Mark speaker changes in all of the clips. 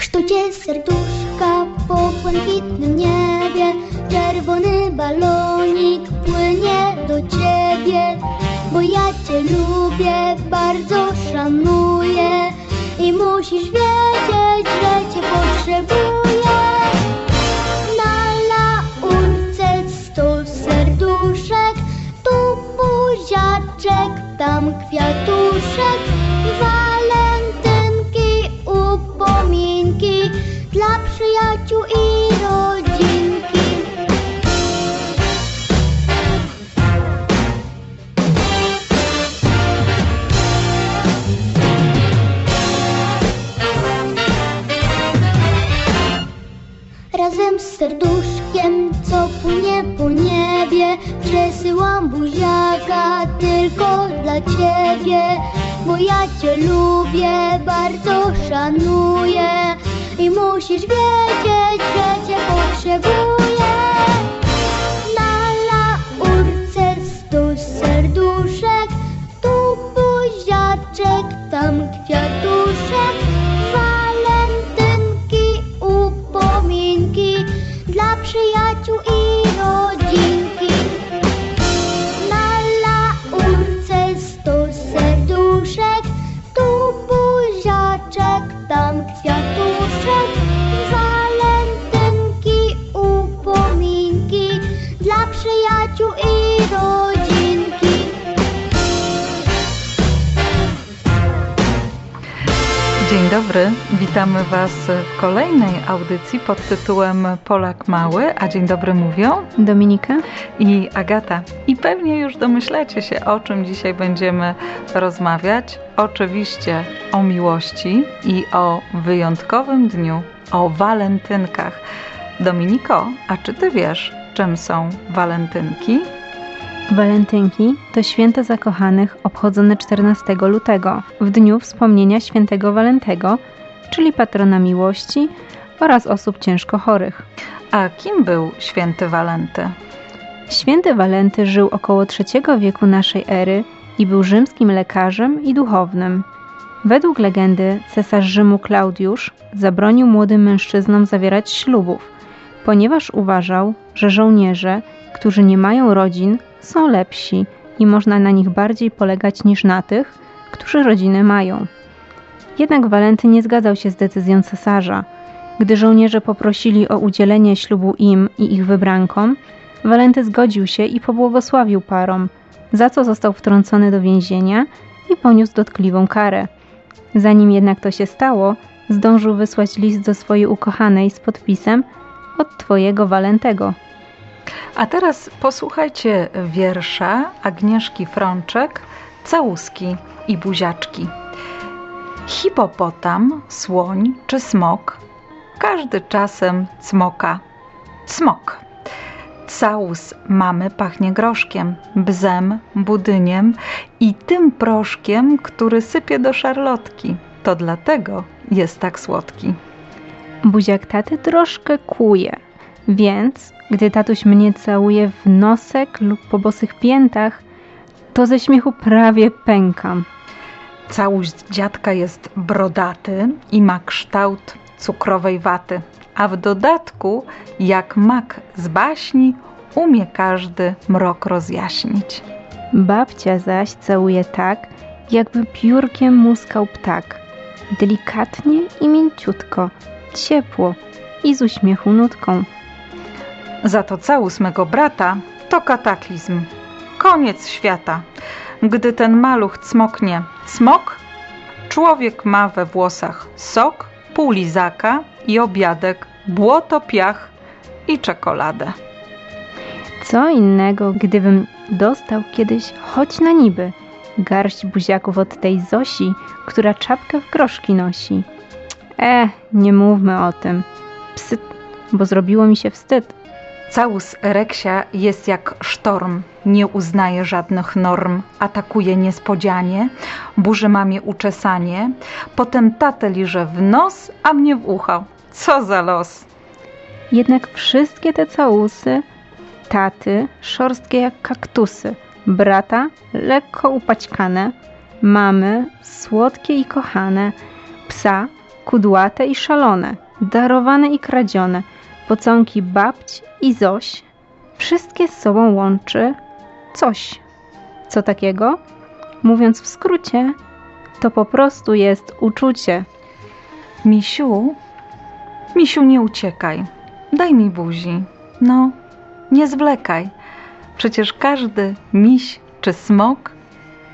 Speaker 1: kształcie serduszka po błękitnym niebie. Czerwony balonik płynie do ciebie Bo ja cię lubię, bardzo szanuję. I musisz wiedzieć, że cię potrzebuję. Na laurce sto serduszek Tu buziaczek, tam kwiatuszek przyjaciół i rodzinki. Razem z serduszkiem, co płynie po niebie Przesyłam buziaka tylko dla ciebie. Bo ja cię lubię, bardzo szanuję I musisz wiedzieć, że cię potrzebuję
Speaker 2: witamy Was w kolejnej audycji pod tytułem Polak Mały, a dzień dobry mówią
Speaker 3: Dominika?
Speaker 2: i Agata. I pewnie już domyślacie się, o czym dzisiaj będziemy rozmawiać. Oczywiście o miłości i o wyjątkowym dniu, o walentynkach. Dominiko, a czy Ty wiesz, czym są walentynki?
Speaker 3: Walentynki to święto zakochanych obchodzone 14 lutego, w dniu wspomnienia świętego Walentego, czyli patrona miłości oraz osób ciężko chorych.
Speaker 2: A kim był święty Walenty?
Speaker 3: Święty Walenty żył około III wieku naszej ery i był rzymskim lekarzem i duchownym. Według legendy cesarz Rzymu Klaudiusz zabronił młodym mężczyznom zawierać ślubów, ponieważ uważał, że żołnierze, którzy nie mają rodzin, są lepsi i można na nich bardziej polegać niż na tych, którzy rodziny mają. Jednak Walenty nie zgadzał się z decyzją cesarza. Gdy żołnierze poprosili o udzielenie ślubu im i ich wybrankom, Walenty zgodził się i pobłogosławił parom, za co został wtrącony do więzienia i poniósł dotkliwą karę. Zanim jednak to się stało, zdążył wysłać list do swojej ukochanej z podpisem od Twojego Walentego.
Speaker 2: A teraz posłuchajcie wiersza Agnieszki Frączek Całuski i buziaczki. Hipopotam, słoń czy smok, każdy czasem cmoka. Smok. Całus mamy pachnie groszkiem, bzem, budyniem i tym proszkiem, który sypie do szarlotki. To dlatego jest tak słodki.
Speaker 3: Buziak taty troszkę kłuje, więc gdy tatuś mnie całuje w nosek lub po bosych piętach, to ze śmiechu prawie pękam.
Speaker 2: Całuś dziadka jest brodaty i ma kształt cukrowej waty, a w dodatku, jak mak z baśni, umie każdy mrok rozjaśnić.
Speaker 3: Babcia zaś całuje tak, jakby piórkiem muskał ptak. Delikatnie i mięciutko, ciepło i z uśmiechu nutką.
Speaker 2: Za to całus mego brata to kataklizm. Koniec świata. Gdy ten maluch cmoknie smok, człowiek ma we włosach sok, pół lizaka i obiadek, błoto, piach i czekoladę.
Speaker 3: Co innego, gdybym dostał kiedyś choć na niby garść buziaków od tej Zosi, która czapkę w groszki nosi. E, nie mówmy o tym. Psyt, bo zrobiło mi się wstyd.
Speaker 2: Całus Reksia jest jak sztorm, nie uznaje żadnych norm, atakuje niespodzianie, burzy mamie uczesanie, potem tatę liże w nos, a mnie w ucho. Co za los!
Speaker 3: Jednak wszystkie te całusy, taty szorstkie jak kaktusy, brata lekko upaćkane, mamy słodkie i kochane, psa kudłate i szalone, darowane i kradzione, pocąki babć i Zoś, wszystkie z sobą łączy coś. Co takiego? Mówiąc w skrócie, to po prostu jest uczucie.
Speaker 2: Misiu, misiu, nie uciekaj. Daj mi buzi. No, nie zwlekaj. Przecież każdy miś czy smok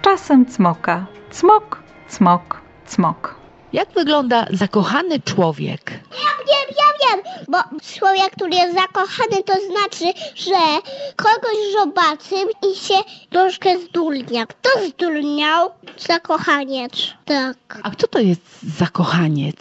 Speaker 2: czasem cmoka. Cmok, cmok, cmok.
Speaker 4: Jak wygląda zakochany człowiek?
Speaker 5: Wiem, ja wiem, bo człowiek, który jest zakochany, to znaczy, że kogoś zobaczy i się troszkę zdulnia. Kto zdulniał? Zakochaniec. Tak.
Speaker 4: A kto to jest zakochaniec?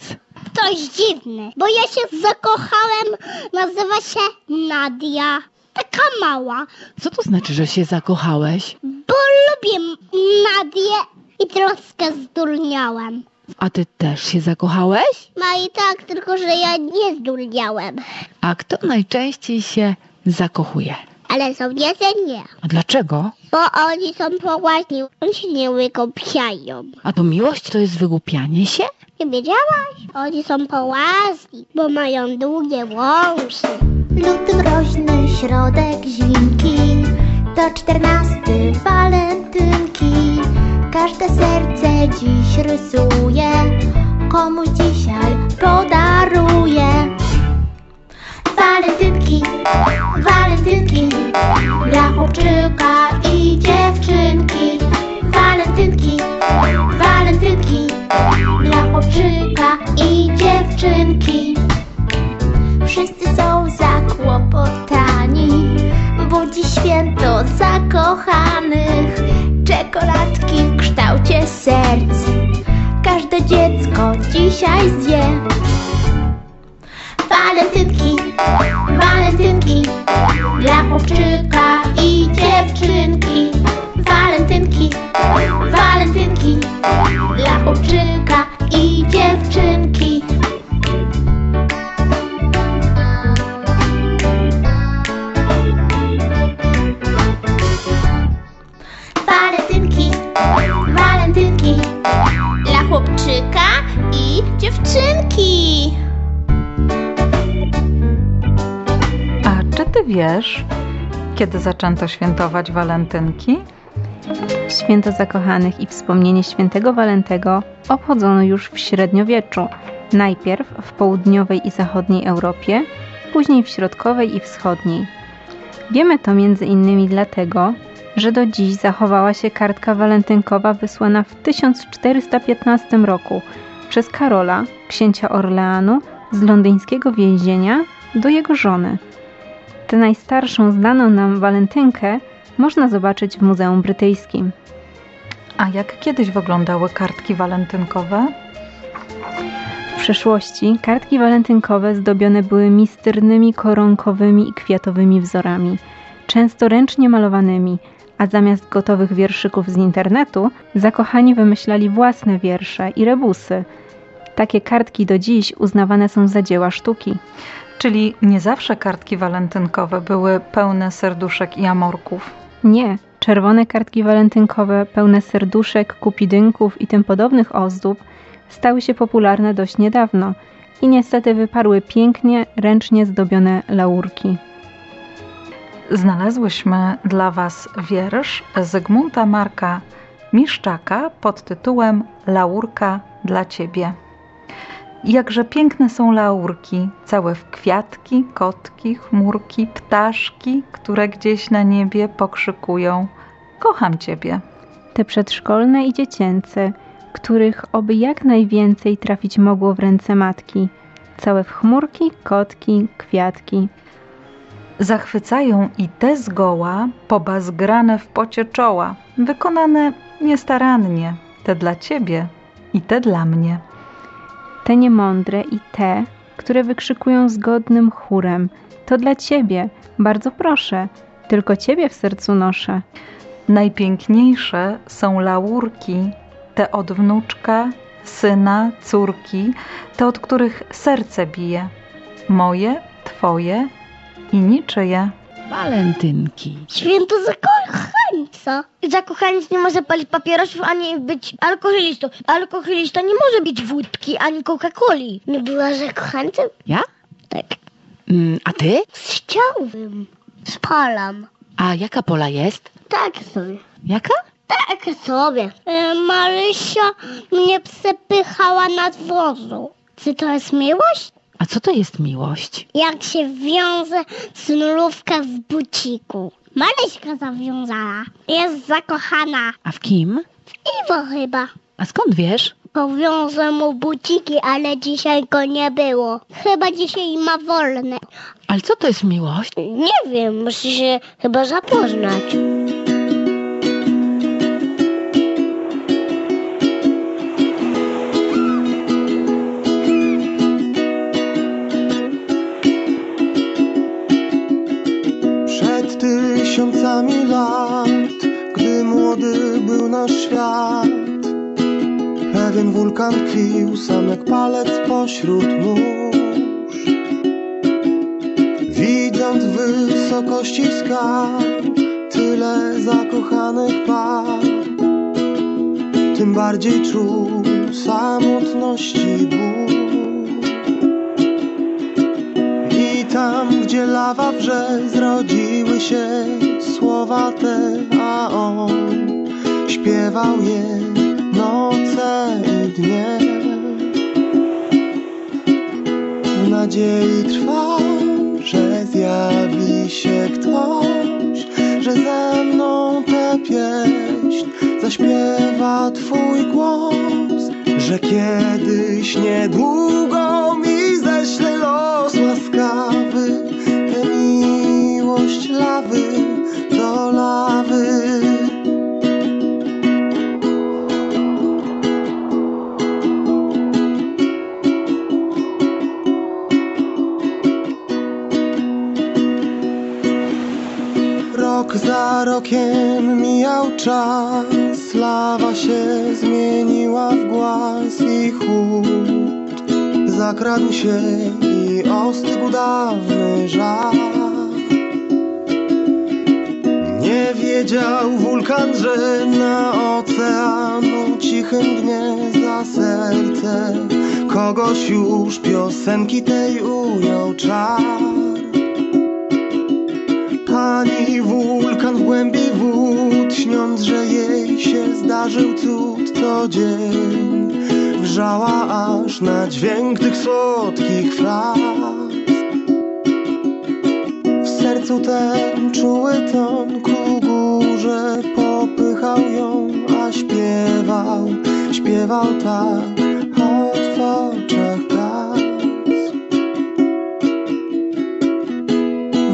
Speaker 5: Ktoś dziwny, bo ja się zakochałem, nazywa się Nadia. Taka mała,
Speaker 4: Co to znaczy, że się zakochałeś?
Speaker 5: bo lubię Nadię i troszkę zdulniałem.
Speaker 4: A ty też się zakochałeś?
Speaker 5: No i tak, tylko że ja nie zdulniałem.
Speaker 4: A kto najczęściej się zakochuje?
Speaker 5: Ale żołnierze nie,
Speaker 4: A dlaczego?
Speaker 5: bo oni są poważni, oni się nie wygłupiają.
Speaker 4: A to miłość to jest wygłupianie się?
Speaker 5: Nie wiedziałaś? Oni są poważni, bo mają długie wąsy. Luty mroźny środek zimki, to czternasty walentynki. Każde serce dziś rysuje, komuś dzisiaj podaruje. Walentynki, walentynki, dla chłopczyka i dziewczynki. Walentynki, walentynki, dla chłopczyka i dziewczynki. Wszyscy są zakłopotani, budzi święto zakochanych. Czekoladki w kształcie serc, każde dziecko dzisiaj zje. Walentynki, walentynki, dla chłopczyka i dziewczynki. Walentynki, walentynki, dla chłopczyka i dziewczynki. Dziewczynki.
Speaker 2: A czy ty wiesz, kiedy zaczęto świętować walentynki?
Speaker 3: Święto zakochanych i wspomnienie świętego Walentego obchodzono już w średniowieczu, najpierw w południowej i zachodniej Europie, później w środkowej i wschodniej. Wiemy to między innymi dlatego, że do dziś zachowała się kartka walentynkowa wysłana w 1415 roku przez Karola, księcia Orleanu, z londyńskiego więzienia do jego żony. Tę najstarszą znaną nam walentynkę można zobaczyć w Muzeum Brytyjskim.
Speaker 2: A jak kiedyś wyglądały kartki walentynkowe?
Speaker 3: W przeszłości kartki walentynkowe zdobione były misternymi koronkowymi i kwiatowymi wzorami, często ręcznie malowanymi, a zamiast gotowych wierszyków z internetu, zakochani wymyślali własne wiersze i rebusy. Takie kartki do dziś uznawane są za dzieła sztuki.
Speaker 2: Czyli nie zawsze kartki walentynkowe były pełne serduszek i amorków.
Speaker 3: Nie, czerwone kartki walentynkowe pełne serduszek, kupidynków i tym podobnych ozdób stały się popularne dość niedawno i niestety wyparły pięknie, ręcznie zdobione laurki.
Speaker 2: Znalazłyśmy dla Was wiersz Zygmunta Marka Miszczaka pod tytułem Laurka dla Ciebie. Jakże piękne są laurki, całe w kwiatki, kotki, chmurki, ptaszki, które gdzieś na niebie pokrzykują. Kocham Ciebie.
Speaker 3: Te przedszkolne i dziecięce, których oby jak najwięcej trafić mogło w ręce matki, całe w chmurki, kotki, kwiatki.
Speaker 2: Zachwycają i te zgoła, pobazgrane w pocie czoła, wykonane niestarannie, te dla Ciebie i te dla mnie.
Speaker 3: Te niemądre i te, które wykrzykują zgodnym chórem. To dla ciebie, bardzo proszę, tylko ciebie w sercu noszę.
Speaker 2: Najpiękniejsze są laurki, te od wnuczka, syna, córki, te od których serce bije. Moje, twoje i niczyje.
Speaker 4: Walentynki.
Speaker 1: Święto zakochańca.
Speaker 6: Zakochaniec nie może palić papierosów ani być alkoholistą. Alkoholista nie może pić wódki ani Coca-Coli.
Speaker 1: Nie była zakochańcem?
Speaker 4: Ja?
Speaker 1: Tak.
Speaker 4: Mm, a ty?
Speaker 1: Chciałbym. Spalam.
Speaker 4: A jaka pola jest?
Speaker 1: Tak sobie.
Speaker 4: Jaka?
Speaker 1: Tak sobie. E, Marysia mnie przepychała nad wozu. Czy to jest miłość?
Speaker 4: A co to jest miłość?
Speaker 1: Jak się wiąże snurówka z buciku. Maryśka zawiązała. Jest zakochana.
Speaker 4: A w kim?
Speaker 1: Iwo chyba.
Speaker 4: A skąd wiesz?
Speaker 1: Powiążę mu buciki, ale dzisiaj go nie było. Chyba dzisiaj ma wolne.
Speaker 4: Ale co to jest miłość?
Speaker 1: Nie wiem, musi się chyba zapoznać.
Speaker 7: Tysiącami lat, gdy młody był nasz świat, pewien wulkan tkwił sam jak palec pośród mórz. Widząc wysokości skarb tyle zakochanych par, tym bardziej czuł samotności ból. Tam, gdzie lawa wrze, zrodziły się słowa te, a on śpiewał je noce i dnie. W nadziei trwał, że zjawi się ktoś, że ze mną tę pieśń zaśpiewa twój głos, że kiedyś niedługo mi lawy do lawy. Rok za rokiem mijał czas, lawa się zmieniła w głaz i chłód. Zakradł się i ostygł dawny żar. Nie wiedział wulkan, że na oceanu cichym dnie za serce kogoś już piosenki tej ujął czar. Pani wulkan w głębi wód, śniąc, że jej się zdarzył cud, co dzień wrzała aż na dźwięk tych słodkich fraz. Sercu ten czuły ton ku górze popychał ją, a śpiewał, śpiewał tak, choć w gaz.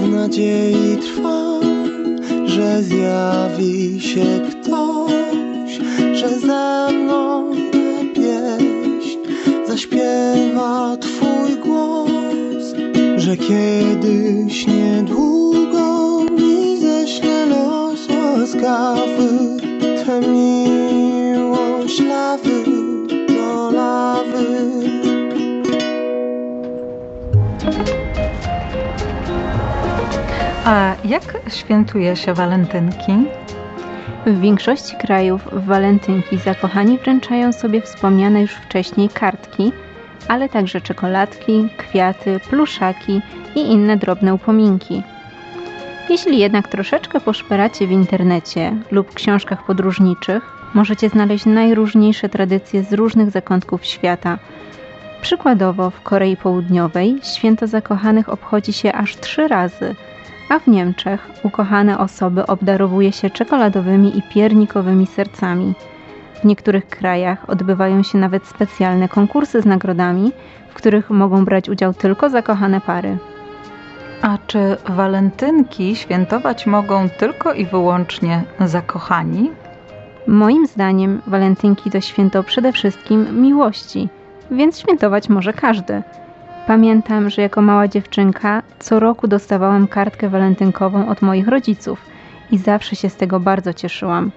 Speaker 7: W nadziei trwam, że zjawi się ktoś, że ze mną tę pieśń zaśpiewa twój głos, że kiedyś niedługo
Speaker 2: A jak świętuje się walentynki?
Speaker 3: W większości krajów w walentynki zakochani wręczają sobie wspomniane już wcześniej kartki, ale także czekoladki, kwiaty, pluszaki i inne drobne upominki. Jeśli jednak troszeczkę poszperacie w internecie lub książkach podróżniczych, możecie znaleźć najróżniejsze tradycje z różnych zakątków świata. Przykładowo w Korei Południowej święto zakochanych obchodzi się aż trzy razy, a w Niemczech ukochane osoby obdarowuje się czekoladowymi i piernikowymi sercami. W niektórych krajach odbywają się nawet specjalne konkursy z nagrodami, w których mogą brać udział tylko zakochane pary.
Speaker 2: A czy walentynki świętować mogą tylko i wyłącznie zakochani?
Speaker 3: Moim zdaniem walentynki to święto przede wszystkim miłości, więc świętować może każdy. Pamiętam, że jako mała dziewczynka co roku dostawałam kartkę walentynkową od moich rodziców i zawsze się z tego bardzo cieszyłam.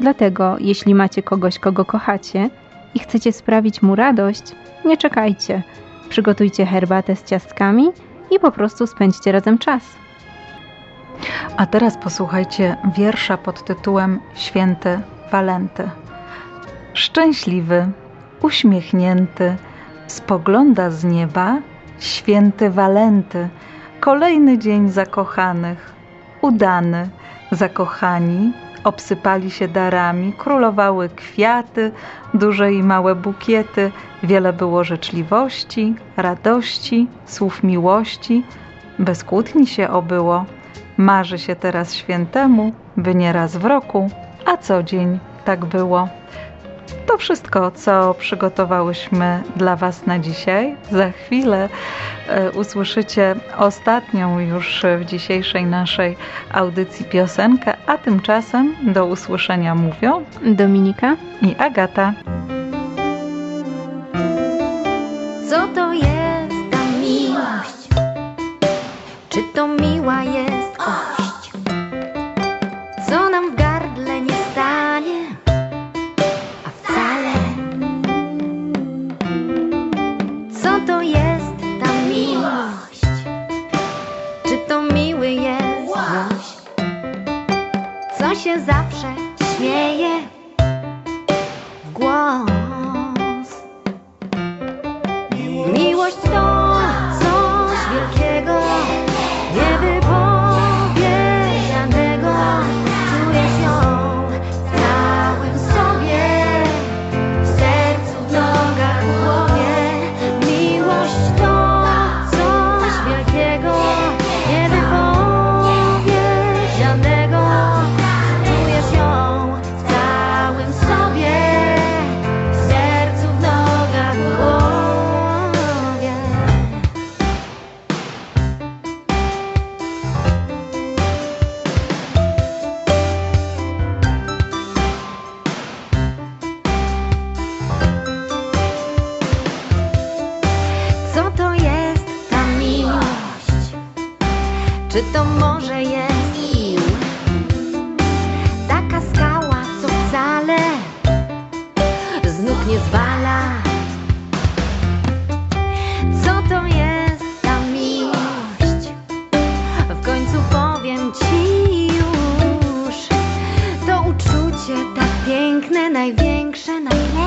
Speaker 3: Dlatego, jeśli macie kogoś, kogo kochacie i chcecie sprawić mu radość, nie czekajcie. Przygotujcie herbatę z ciastkami i po prostu spędźcie razem czas.
Speaker 2: A teraz posłuchajcie wiersza pod tytułem Święty Walenty. Szczęśliwy, uśmiechnięty, spogląda z nieba święty Walenty, kolejny dzień zakochanych, udany, zakochani, obsypali się darami, królowały kwiaty, duże i małe bukiety, wiele było życzliwości, radości, słów miłości, bez kłótni się obyło. Marzy się teraz świętemu, by nie raz w roku, a co dzień tak było. To wszystko, co przygotowałyśmy dla Was na dzisiaj. Za chwilę e, usłyszycie ostatnią już w dzisiejszej naszej audycji piosenkę, a tymczasem do usłyszenia mówią
Speaker 3: Dominika?
Speaker 2: i Agata.
Speaker 8: Co to jest ta miłość? Czy to miła jest? największe, najlepsze.